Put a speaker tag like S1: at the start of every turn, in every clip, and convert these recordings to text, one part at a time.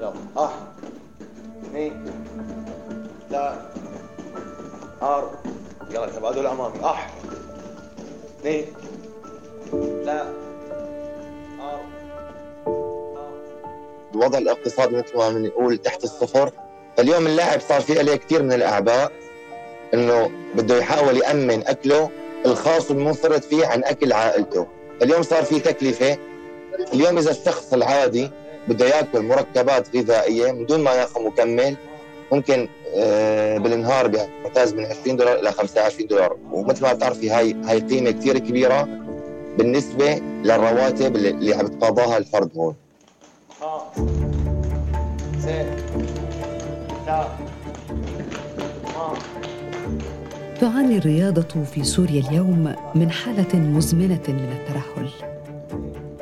S1: يلا. واحد اثنين. ثلاث أربعة يلا شباب هذول أمامي. واحد اثنين. ثلاث
S2: الوضع الاقتصادي مثل ما بنقول تحت الصفر. فاليوم اللاعب صار في عليه كثير من الأعباء إنه بده يحاول يأمن أكله الخاص والمنفرد فيه عن أكل عائلته. اليوم صار في تكلفة. اليوم إذا الشخص العادي بده ياكل مركبات غذائية من دون ما ياخذ مكمل ممكن آه، بالنهار بيحتاج من 20 دولار إلى 25 دولار ومثل ما بتعرفي هاي هاي قيمة كثير كبيرة بالنسبة للرواتب اللي عم يتقاضاها الفرد هون
S3: تعاني الرياضة في سوريا اليوم من حالة مزمنة من الترهل.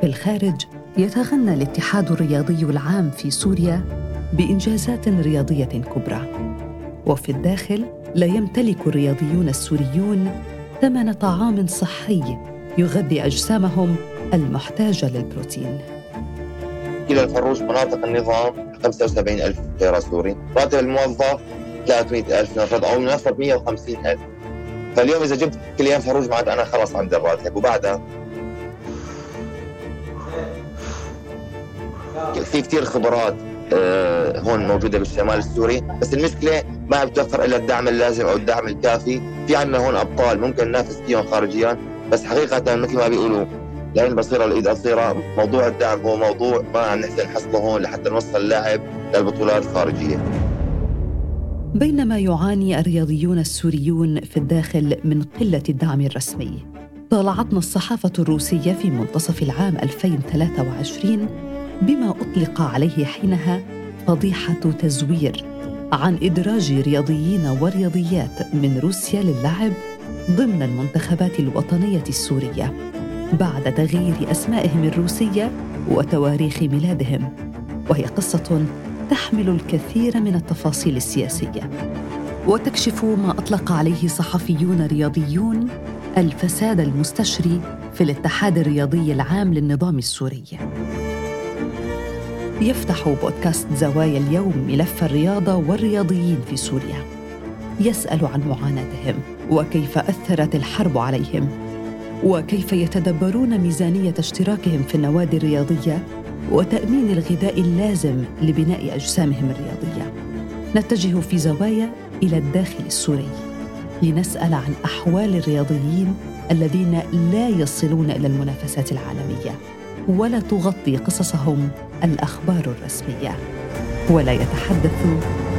S3: في الخارج يتغنى الاتحاد الرياضي العام في سوريا بإنجازات رياضية كبرى. وفي الداخل لا يمتلك الرياضيون السوريون ثمن طعام صحي يغذي أجسامهم المحتاجة للبروتين.
S2: كلا الفروج مناطق النظام 75 ألف ليرة سوري راتب الموظف 300 ألف نفرض أو نفرض 150 ألف فاليوم إذا جبت كل يوم فروج معناته أنا خلص عندي الراتب وبعدها في كثير خبرات آه، هون موجودة بالشمال السوري. بس المشكلة ما بتوفر إلا الدعم اللازم أو الدعم الكافي. في عندنا هون أبطال ممكن ننافس فيهم خارجيا بس حقيقة مثل ما بيقولوا العين بصيرة الإيد قصيرة موضوع الدعم هو موضوع ما عم نحسن نحصله هون لحتى نوصل اللاعب للبطولات الخارجية.
S3: بينما يعاني الرياضيون السوريون في الداخل من قلة الدعم الرسمي طالعتنا الصحافة الروسية في منتصف العام 2023 بما أطلق عليه حينها فضيحة تزوير عن إدراج رياضيين ورياضيات من روسيا للعب ضمن المنتخبات الوطنية السورية بعد تغيير أسمائهم الروسية وتواريخ ميلادهم. وهي قصة تحمل الكثير من التفاصيل السياسية. وتكشف ما أطلق عليه صحفيون رياضيون الفساد المستشري في الاتحاد الرياضي العام للنظام السوري. يفتح بودكاست زوايا اليوم ملف الرياضة والرياضيين في سوريا. يسأل عن معاناتهم وكيف أثرت الحرب عليهم وكيف يتدبرون ميزانية اشتراكهم في النوادي الرياضية وتأمين الغذاء اللازم لبناء أجسامهم الرياضية. نتجه في زوايا إلى الداخل السوري لنسأل عن أحوال الرياضيين الذين لا يصلون إلى المنافسات العالمية. ولا تغطي قصصهم الأخبار الرسمية ولا يتحدث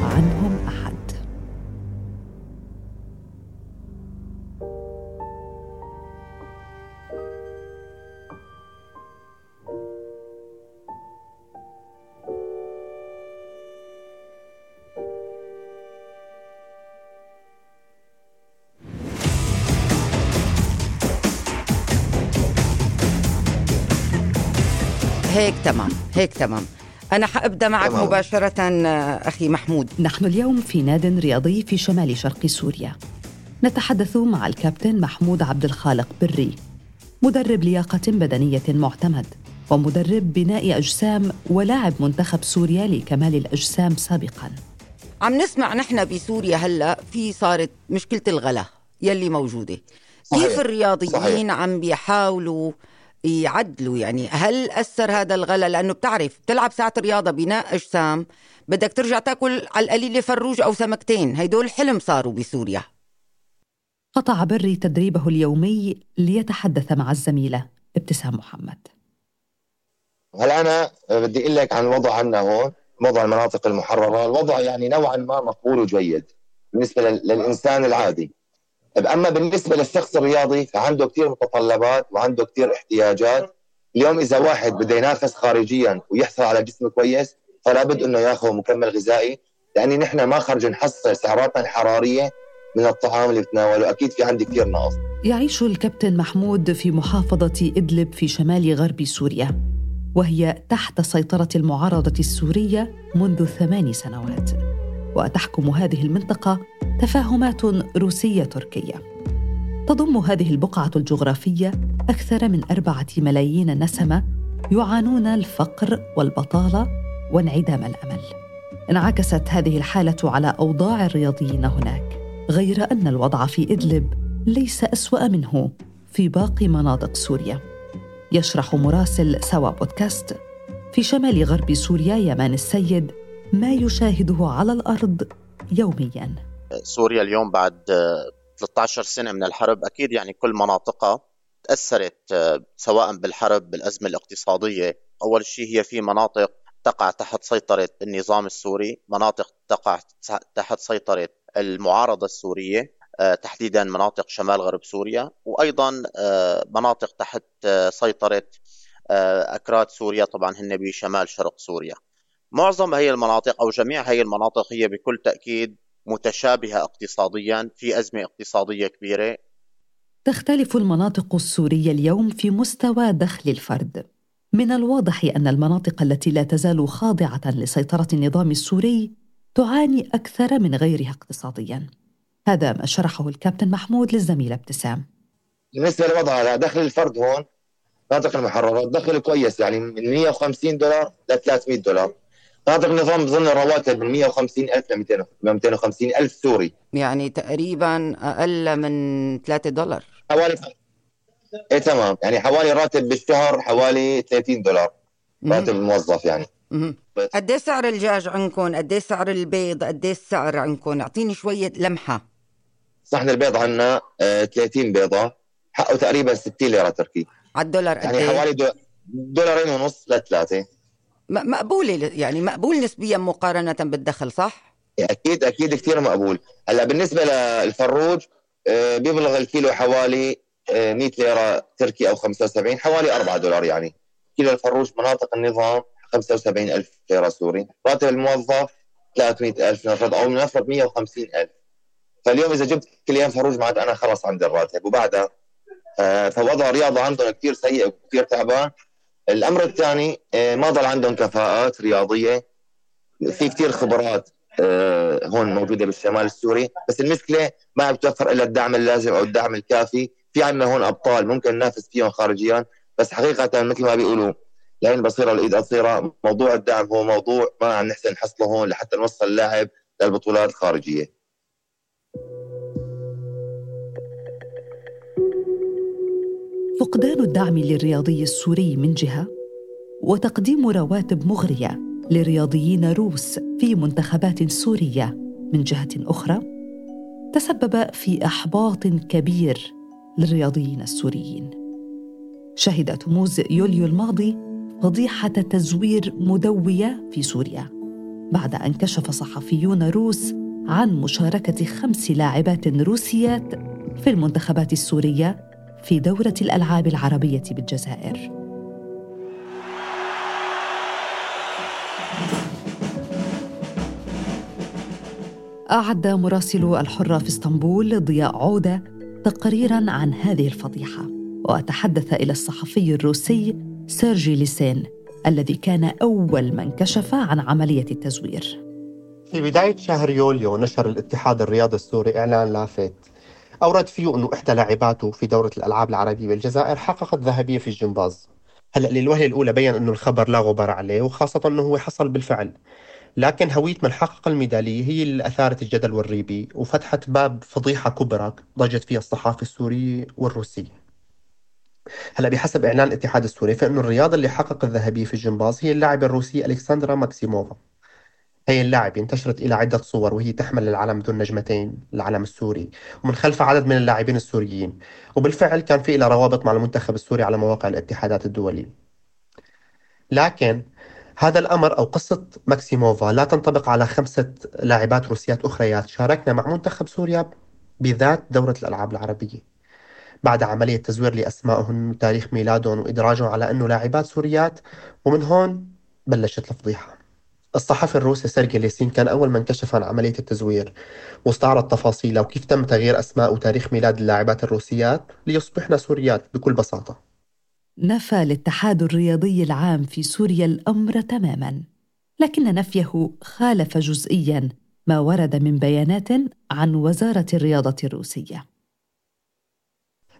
S3: عنهم أحد.
S4: هيك تمام هيك تمام أنا حأبدأ معك تمام. مباشرة أخي محمود
S3: نحن اليوم في ناد رياضي في شمال شرق سوريا نتحدث مع الكابتن محمود عبد الخالق بري مدرب لياقة بدنية معتمد ومدرب بناء أجسام ولاعب منتخب سوريا لكمال الأجسام سابقاً
S4: عم نسمع نحن بسوريا هلأ في صارت مشكلة الغلا يلي موجودة صحيح. كيف الرياضيين صحيح. عم بيحاولوا يعدلوا يعني. هل أثر هذا الغلا؟ لأنه بتعرف بتلعب ساعة رياضة بناء أجسام بدك ترجع تاكل على القليلة فروج أو سمكتين. هيدول حلم صاروا بسوريا.
S3: قطع بري تدريبه اليومي ليتحدث مع الزميلة. ابتسام محمد.
S2: هلا أنا بدي أقول لك عن الوضع عندنا هون وضع المناطق المحررة. الوضع يعني نوعا ما مقبول وجيد بالنسبة للإنسان العادي. أما بالنسبة للشخص الرياضي فعنده كثير متطلبات وعنده كثير احتياجات. اليوم إذا واحد بده ينافس خارجيا ويحصل على جسم كويس فلا بد إنه يأخذ مكمل غذائي لأني نحن ما خرج نحصل سعراتنا الحرارية من الطعام اللي بتناوله. أكيد في عندي كثير نقص.
S3: يعيش الكابتن محمود في محافظة إدلب في شمال غرب سوريا وهي تحت سيطرة المعارضة السورية منذ ثمان سنوات. وتحكم هذه المنطقة تفاهمات روسية تركية. تضم هذه البقعة الجغرافية أكثر من أربعة ملايين نسمة يعانون الفقر والبطالة وانعدام الأمل. انعكست هذه الحالة على أوضاع الرياضيين هناك غير أن الوضع في إدلب ليس أسوأ منه في باقي مناطق سوريا. يشرح مراسل سوا بودكاست في شمال غرب سوريا يمان السيد ما يشاهده على الأرض يوميا.
S5: سوريا اليوم بعد 13 سنة من الحرب أكيد يعني كل مناطقها تأثرت سواء بالحرب بالأزمة الاقتصادية. أول شيء هي في مناطق تقع تحت سيطرة النظام السوري مناطق تقع تحت سيطرة المعارضة السورية تحديدا مناطق شمال غرب سوريا وأيضا مناطق تحت سيطرة أكراد سوريا. طبعا هن بشمال شرق سوريا. معظم هي المناطق أو جميع هي المناطق هي بكل تأكيد متشابهة اقتصاديا في أزمة اقتصادية كبيرة.
S3: تختلف المناطق السورية اليوم في مستوى دخل الفرد. من الواضح أن المناطق التي لا تزال خاضعة لسيطرة النظام السوري تعاني أكثر من غيرها اقتصاديا. هذا ما شرحه الكابتن محمود للزميله ابتسام.
S2: بالنسبة لوضع دخل الفرد هون مناطق المحررات دخل كويس يعني من 150 دولار ل 300 دولار. مناطق النظام بظن الرواتب من 150 ألف ل 250 ألف سوري.
S4: يعني تقريبا أقل من 3 دولار.
S2: حوالي إيه تمام. يعني حوالي راتب بالشهر حوالي 30 دولار. راتب الموظف يعني.
S4: قد إيه سعر الدجاج عندكم؟ قد إيه سعر البيض؟ قد إيه السعر عندكم؟ أعطيني شوية لمحة.
S2: صحن البيض عندنا 30 بيضة. حقه تقريبا 60 ليرة تركي.
S4: على الدولار قد
S2: يعني؟ حوالي دو... دولارين ونص لثلاثة.
S4: مقبولة يعني مقبول نسبيا مقارنة بالدخل صح؟
S2: أكيد أكيد كثير مقبول. هلأ بالنسبة للفروج آه، بيبلغ الكيلو حوالي 100 آه، ليرة تركي أو 75 حوالي 4 دولار يعني. كيلو الفروج مناطق النظام 75 ألف ليرة سوري. راتب الموظف 300 ألف نفرض أو نفرض 150 ألف. فاليوم إذا جبت كل يوم فروج معناتها أنا خلص عندي الراتب. وبعدها آه، فوضع الرياضة عندهم كثير سيء وكثير تعبان. الأمر الثاني آه، ما ضل عندهم كفاءات رياضية. في كثير خبرات آه، هون موجودة بالشمال السوري. بس المشكلة ما عم إلا الدعم اللازم أو الدعم الكافي. في عندنا هون أبطال ممكن ننافس فيهم خارجيا بس حقيقة مثل ما بيقولوا العين بصيره الإيد قصيرة موضوع الدعم هو موضوع ما عم نحسن نحصله هون لحتى نوصل اللاعب للبطولات الخارجية.
S3: فقدان الدعم للرياضي السوري من جهة وتقديم رواتب مغرية لرياضيين روس في منتخبات سورية من جهة أخرى تسبب في إحباط كبير للرياضيين السوريين. شهد تموز يوليو الماضي فضيحة تزوير مدوية في سوريا بعد أن كشف صحفيون روس عن مشاركة خمس لاعبات روسيات في المنتخبات السورية في دورة الألعاب العربية بالجزائر. أعد مراسل الحرة في إسطنبول ضياء عودة تقريرا عن هذه الفضيحة وتحدث إلى الصحفي الروسي سيرجي ليسين الذي كان أول من كشف عن عملية التزوير.
S6: في بداية شهر يوليو نشر الاتحاد الرياضي السوري إعلان لافت أورد فيه أنه إحدى لاعباته في دورة الألعاب العربية بالجزائر حققت ذهبية في الجمباز. هلأ للوهلة الأولى بين أنه الخبر لا غبار عليه وخاصة أنه هو حصل بالفعل. لكن هوية من حقق الميدالية هي اللي أثارت الجدل والريبة وفتحت باب فضيحة كبرى ضجت فيها الصحافة السورية والروسية هلأ بحسب إعلان الاتحاد السوري فإنه الرياضة اللي حقق الذهبية في الجمباز هي اللاعبة الروسية ألكسندرا ماكسيموفا. هي اللاعبة انتشرت إلى عدة صور وهي تحمل العلم ذو النجمتين العلم السوري ومن خلفها عدد من اللاعبين السوريين. وبالفعل كان في لها روابط مع المنتخب السوري على مواقع الاتحادات الدولية. لكن هذا الأمر أو قصة ماكسيموفا لا تنطبق على خمسة لاعبات روسيات أخريات شاركنا مع منتخب سوريا بذات دورة الألعاب العربية. بعد عملية تزوير لأسمائهم وتاريخ ميلادهم وإدراجهم على أنه لاعبات سوريات ومن هون بلشت الفضيحة الصحفي الروسي سيرجي ليسين كان أول من كشف عن عملية التزوير واستعرض تفاصيلها وكيف تم تغيير أسماء وتاريخ ميلاد اللاعبات الروسيات ليصبحن سوريات بكل بساطة.
S3: نفى الاتحاد الرياضي العام في سوريا الأمر تماما لكن نفيه خالف جزئيا ما ورد من بيانات عن وزارة الرياضة الروسية.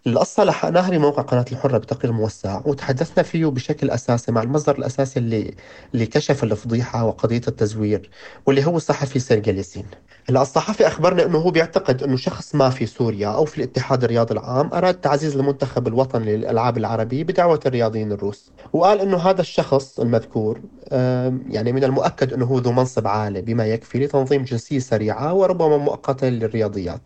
S6: القصة لحقناها بموقع قناة الحرة بتقرير موسع وتحدثنا فيه بشكل أساسي مع المصدر الأساسي اللي اللي كشف الفضيحة وقضية التزوير واللي هو الصحفي سيرجي ياسين هلأ الصحفي أخبرنا أنه هو بيعتقد أنه شخص ما في سوريا أو في الاتحاد الرياضي العام أراد تعزيز المنتخب الوطني للألعاب العربية بدعوة الرياضيين الروس. وقال أنه هذا الشخص المذكور يعني من المؤكد أنه هو ذو منصب عالي بما يكفي لتنظيم جنسية سريعة وربما مؤقتة للرياضيات.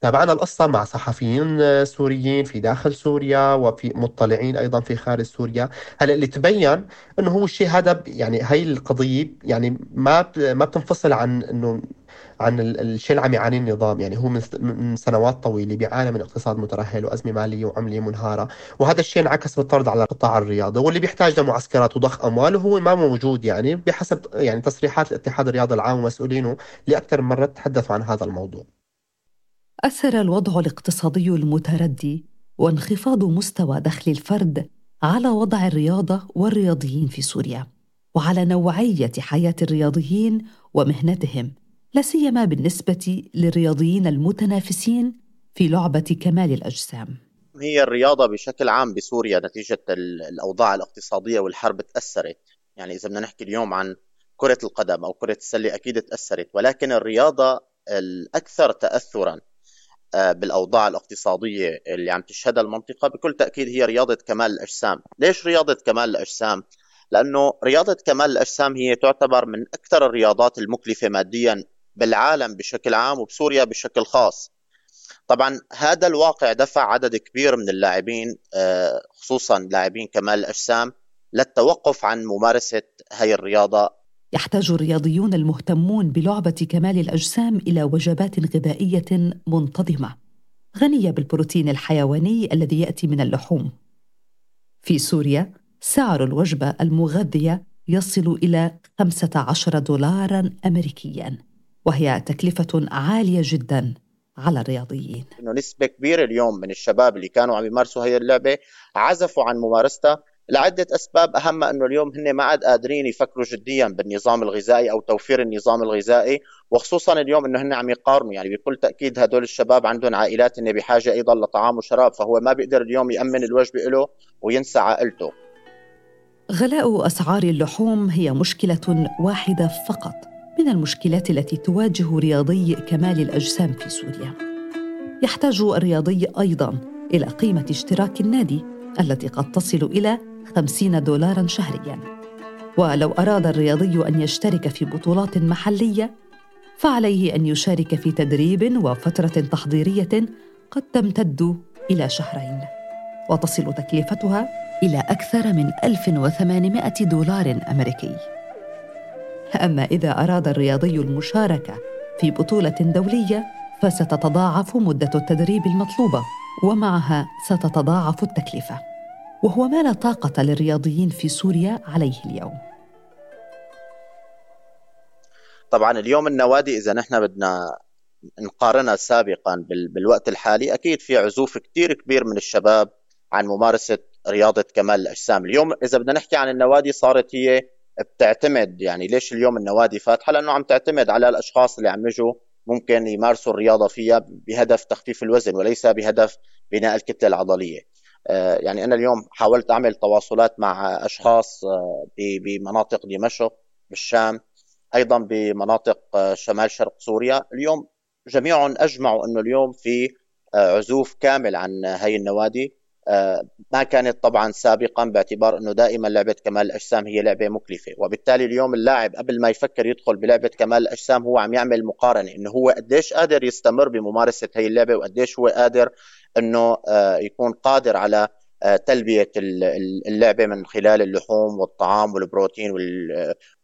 S6: تابعنا القصة مع صحفيين سوريين في داخل سوريا وفي مطلعين أيضا في خارج سوريا. هلأ اللي تبين أنه هو الشيء هذا يعني هاي القضية يعني ما ما بتنفصل عن أنه عن الشيء اللي عم يعانيه النظام. يعني هو من سنوات طويلة بيعاني من اقتصاد مترهل وأزمة مالية وعملية منهارة. وهذا الشيء انعكس بالطرد على القطاع الرياضي. واللي بيحتاج لمعسكرات وضخ أموال وهو ما موجود. يعني بحسب يعني تصريحات الاتحاد الرياضي العام ومسؤولينه لأكثر من مرة تحدثوا عن هذا الموضوع.
S3: أثر الوضع الاقتصادي المتردي وانخفاض مستوى دخل الفرد على وضع الرياضة والرياضيين في سوريا وعلى نوعية حياة الرياضيين ومهنتهم لا سيما بالنسبة للرياضيين المتنافسين في لعبة كمال الأجسام.
S5: هي الرياضة بشكل عام بسوريا نتيجة الأوضاع الاقتصادية والحرب تأثرت. يعني إذا بدنا نحكي اليوم عن كرة القدم أو كرة السلة أكيد تأثرت ولكن الرياضة الاكثر تاثرا آه، بالأوضاع الاقتصادية اللي عم تشهدها المنطقة بكل تأكيد هي رياضة كمال الأجسام، ليش رياضة كمال الأجسام؟ لأنه رياضة كمال الأجسام هي تعتبر من أكثر الرياضات المكلفة ماديا بالعالم بشكل عام وبسوريا بشكل خاص. طبعا هذا الواقع دفع عدد كبير من اللاعبين آه، خصوصا لاعبين كمال الأجسام للتوقف عن ممارسة هي الرياضة
S3: يحتاج الرياضيون المهتمون بلعبة كمال الأجسام إلى وجبات غذائية منتظمة غنية بالبروتين الحيواني الذي يأتي من اللحوم. في سوريا سعر الوجبة المغذية يصل إلى 15 دولارا أمريكيا وهي تكلفة عالية جدا على الرياضيين
S5: إنه نسبة كبيرة اليوم من الشباب اللي كانوا عم يمارسوا هي اللعبة عزفوا عن ممارستها لعدة أسباب. أهمها أنه اليوم هن ما عاد قادرين يفكروا جديا بالنظام الغذائي أو توفير النظام الغذائي وخصوصا اليوم أنه هن عم يقارنوا. يعني بكل تأكيد هدول الشباب عندهم عائلات هن بحاجة أيضا لطعام وشراب فهو ما بيقدر اليوم يأمن الوجبة له وينسى عائلته.
S3: غلاء أسعار اللحوم هي مشكلة واحدة فقط من المشكلات التي تواجه رياضي كمال الأجسام في سوريا. يحتاج الرياضي أيضا إلى قيمة اشتراك النادي التي قد تصل إلى 50 دولارا شهريا. ولو أراد الرياضي أن يشترك في بطولات محلية فعليه أن يشارك في تدريب وفترة تحضيرية قد تمتد إلى شهرين. وتصل تكلفتها إلى أكثر من 1800 دولار أمريكي. أما إذا أراد الرياضي المشاركة في بطولة دولية فستتضاعف مدة التدريب المطلوبة ومعها ستتضاعف التكلفة. وهو ما لا طاقة للرياضيين في سوريا عليه اليوم.
S5: طبعا اليوم النوادي إذا نحن بدنا نقارنها سابقا بالوقت الحالي أكيد في عزوف كتير كبير من الشباب عن ممارسة رياضة كمال الأجسام. اليوم إذا بدنا نحكي عن النوادي صارت هي بتعتمد يعني ليش اليوم النوادي فاتحة؟ لأنه عم تعتمد على الأشخاص اللي عم يجوا ممكن يمارسوا الرياضة فيها بهدف تخفيف الوزن وليس بهدف بناء الكتلة العضلية. يعني أنا اليوم حاولت أعمل تواصلات مع أشخاص آه، بمناطق دمشق بالشام أيضا بمناطق آه، شمال شرق سوريا. اليوم جميعهم أجمعوا إنه اليوم في عزوف كامل عن هاي النوادي. ما كانت طبعا سابقا باعتبار إنه دائما لعبة كمال الأجسام هي لعبة مكلفة. وبالتالي اليوم اللاعب قبل ما يفكر يدخل بلعبة كمال الأجسام هو عم يعمل مقارنة إنه هو قديش قادر يستمر بممارسة هي اللعبة وقديش هو قادر إنه آه، يكون قادر على آه، تلبية اللعبة من خلال اللحوم والطعام والبروتين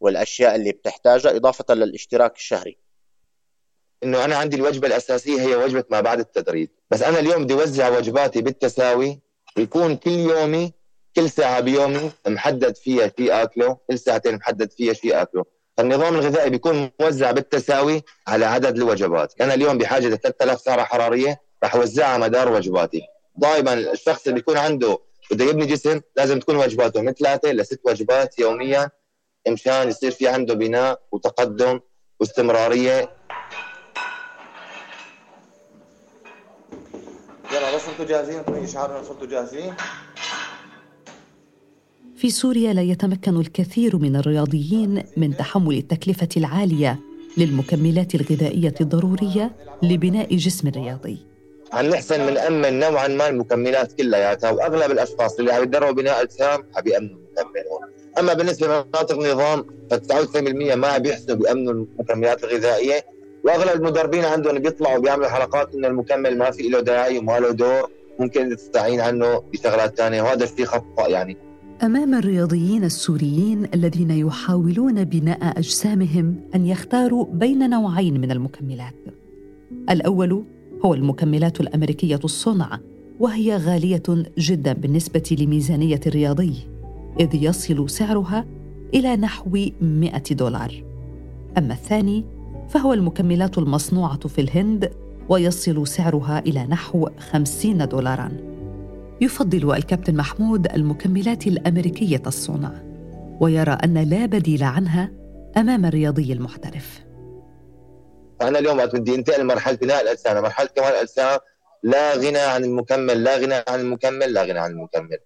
S5: والأشياء اللي بتحتاجها إضافة للاشتراك الشهري.
S2: إنه أنا عندي الوجبة الأساسية هي وجبة ما بعد التدريب، بس أنا اليوم بدي اوزع وجباتي بالتساوي يكون كل يومي كل ساعة بيومي محدد فيها شيء آكله، كل ساعتين محدد فيها شيء آكله، فالنظام الغذائي بيكون موزع بالتساوي على عدد الوجبات، أنا اليوم بحاجة ل 3000 سعرة حرارية راح اوزعها مدار وجباتي. دائما الشخص اللي بيكون عنده بده يبني جسم لازم تكون وجباته من ثلاثة لست وجبات يوميا مشان يصير في عنده بناء وتقدم واستمرارية.
S1: يلا بس أنتم جاهزين؟ اعطوني اشعار صرتوا جاهزين؟
S3: في سوريا لا يتمكن الكثير من الرياضيين من تحمل التكلفة العالية للمكملات الغذائية الضرورية لبناء جسم رياضي.
S2: عم نحسن من أمن نوعا ما المكملات كلياتها وأغلب الأشخاص اللي عم يتدربوا بناء أجسام عم يأمنوا المكملات. أما بالنسبة لمناطق النظام ف 99% ما بيحسنوا بيأمنوا المكملات الغذائية. وأغلب المدربين عندهم بيطلعوا بيعملوا حلقات إن المكمل ما في له داعي وما له دور ممكن تستعين عنه بشغلات ثانية وهذا الشيء خطأ يعني.
S3: أمام الرياضيين السوريين الذين يحاولون بناء أجسامهم أن يختاروا بين نوعين من المكملات. الأول هو المكملات الأمريكية الصنع وهي غالية جدا بالنسبة لميزانية الرياضي إذ يصل سعرها إلى نحو 100 دولار. أما الثاني فهو المكملات المصنوعة في الهند ويصل سعرها إلى نحو 50 دولارا. يفضل الكابتن محمود المكملات الأمريكية الصنع ويرى أن لا بديل عنها أمام الرياضي المحترف.
S2: أنا اليوم بدي انتقل لمرحلة بناء الأجسام مرحلة كمال الأجسام لا غنى عن المكمل لا غنى عن المكمل لا غنى عن المكمل.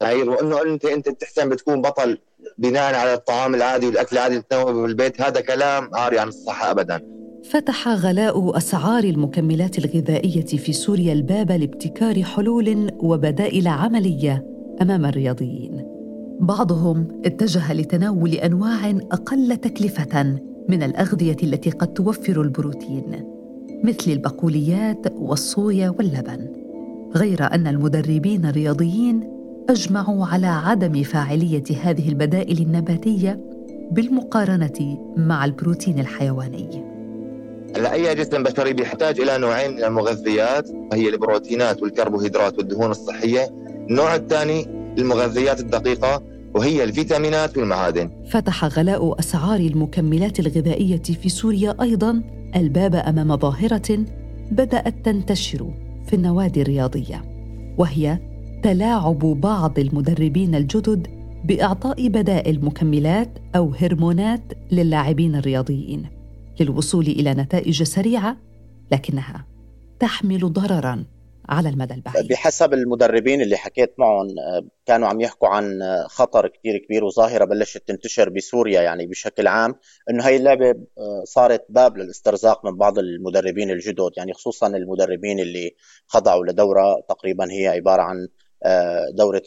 S2: يعني وإنه انت أنت بتحسن بتكون بطل بناء على الطعام العادي والأكل العادي التنوي بالبيت هذا كلام عاري عن الصحة ابدا.
S3: فتح غلاء أسعار المكملات الغذائية في سوريا الباب لابتكار حلول وبدائل عملية أمام الرياضيين. بعضهم اتجه لتناول أنواع أقل تكلفة من الأغذية التي قد توفر البروتين مثل البقوليات والصويا واللبن غير أن المدربين الرياضيين أجمعوا على عدم فاعلية هذه البدائل النباتية بالمقارنة مع البروتين الحيواني.
S2: هلا أي جسم بشري بيحتاج إلى نوعين من المغذيات؟ وهي البروتينات والكربوهيدرات والدهون الصحية، النوع الثاني المغذيات الدقيقة. وهي الفيتامينات والمعادن.
S3: فتح غلاء أسعار المكملات الغذائية في سوريا أيضا الباب أمام ظاهرة بدأت تنتشر في النوادي الرياضية وهي تلاعب بعض المدربين الجدد بإعطاء بدائل مكملات أو هرمونات للاعبين الرياضيين للوصول إلى نتائج سريعة لكنها تحمل ضررا على المدى البعيد.
S5: بحسب المدربين اللي حكيت معهم كانوا عم يحكوا عن خطر كثير كبير وظاهرة بلشت تنتشر بسوريا يعني بشكل عام إنه هي اللعبة صارت باب للاسترزاق من بعض المدربين الجدد يعني خصوصا المدربين اللي خضعوا لدورة تقريبا هي عبارة عن آه، دورة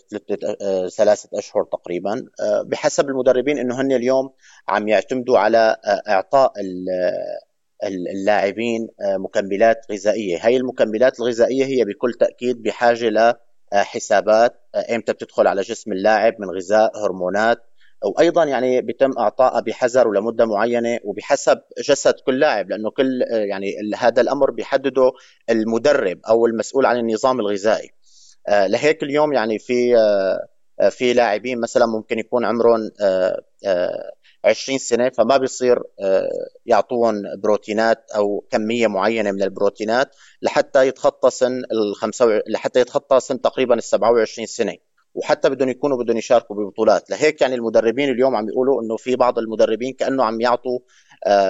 S5: آه، ثلاثة أشهر تقريبا. آه، بحسب المدربين أنه هن اليوم عم يعتمدوا على إعطاء اللاعبين مكملات غذائية. هاي المكملات الغذائية هي بكل تأكيد بحاجة لحسابات إمتى بتدخل على جسم اللاعب من غذاء هرمونات وأيضا يعني بيتم اعطائها بحذر ولمدة معينة وبحسب جسد كل لاعب لأنه كل يعني هذا الأمر بيحدده المدرب أو المسؤول عن النظام الغذائي. آه، لهيك اليوم يعني في آه، آه، في لاعبين مثلا ممكن يكون عمرهم 20 سنة فما بيصير يعطوهم بروتينات أو كمية معينة من البروتينات لحتى يتخطى سن ال لحتى يتخطى سن تقريبا ال 27 سنة. وحتى بدهم يكونوا بدهم يشاركوا ببطولات. لهيك يعني المدربين اليوم عم يقولوا إنه في بعض المدربين كأنه عم يعطوا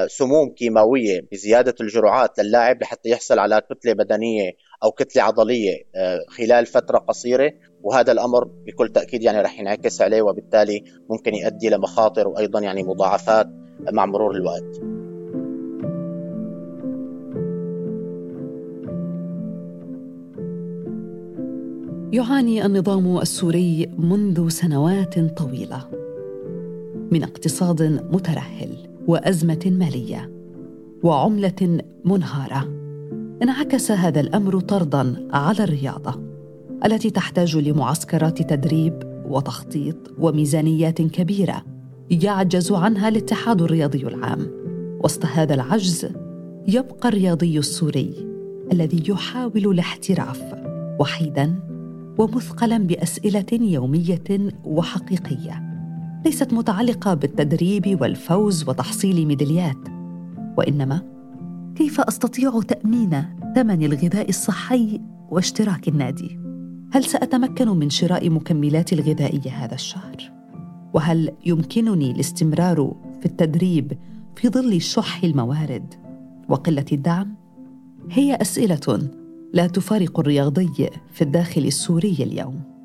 S5: سموم كيماوية بزيادة الجرعات للاعب لحتى يحصل على كتلة بدنية أو كتلة عضلية آه، خلال فترة قصيرة وهذا الأمر بكل تأكيد يعني رح ينعكس عليه وبالتالي ممكن يؤدي لمخاطر وأيضا يعني مضاعفات مع مرور الوقت.
S3: يعاني النظام السوري منذ سنوات طويلة من اقتصاد مترهل وأزمة مالية وعملة منهارة انعكس هذا الأمر طردا على الرياضة التي تحتاج لمعسكرات تدريب وتخطيط وميزانيات كبيرة يعجز عنها الاتحاد الرياضي العام. وسط هذا العجز يبقى الرياضي السوري الذي يحاول الاحتراف وحيدا ومثقلا بأسئلة يومية وحقيقية ليست متعلقة بالتدريب والفوز وتحصيل ميداليات وإنما كيف أستطيع تأمين ثمن الغذاء الصحي واشتراك النادي؟ هل سأتمكن من شراء مكملات الغذائية هذا الشهر؟ وهل يمكنني الاستمرار في التدريب في ظل شح الموارد وقلة الدعم؟ هي أسئلة لا تفارق الرياضي في الداخل السوري اليوم.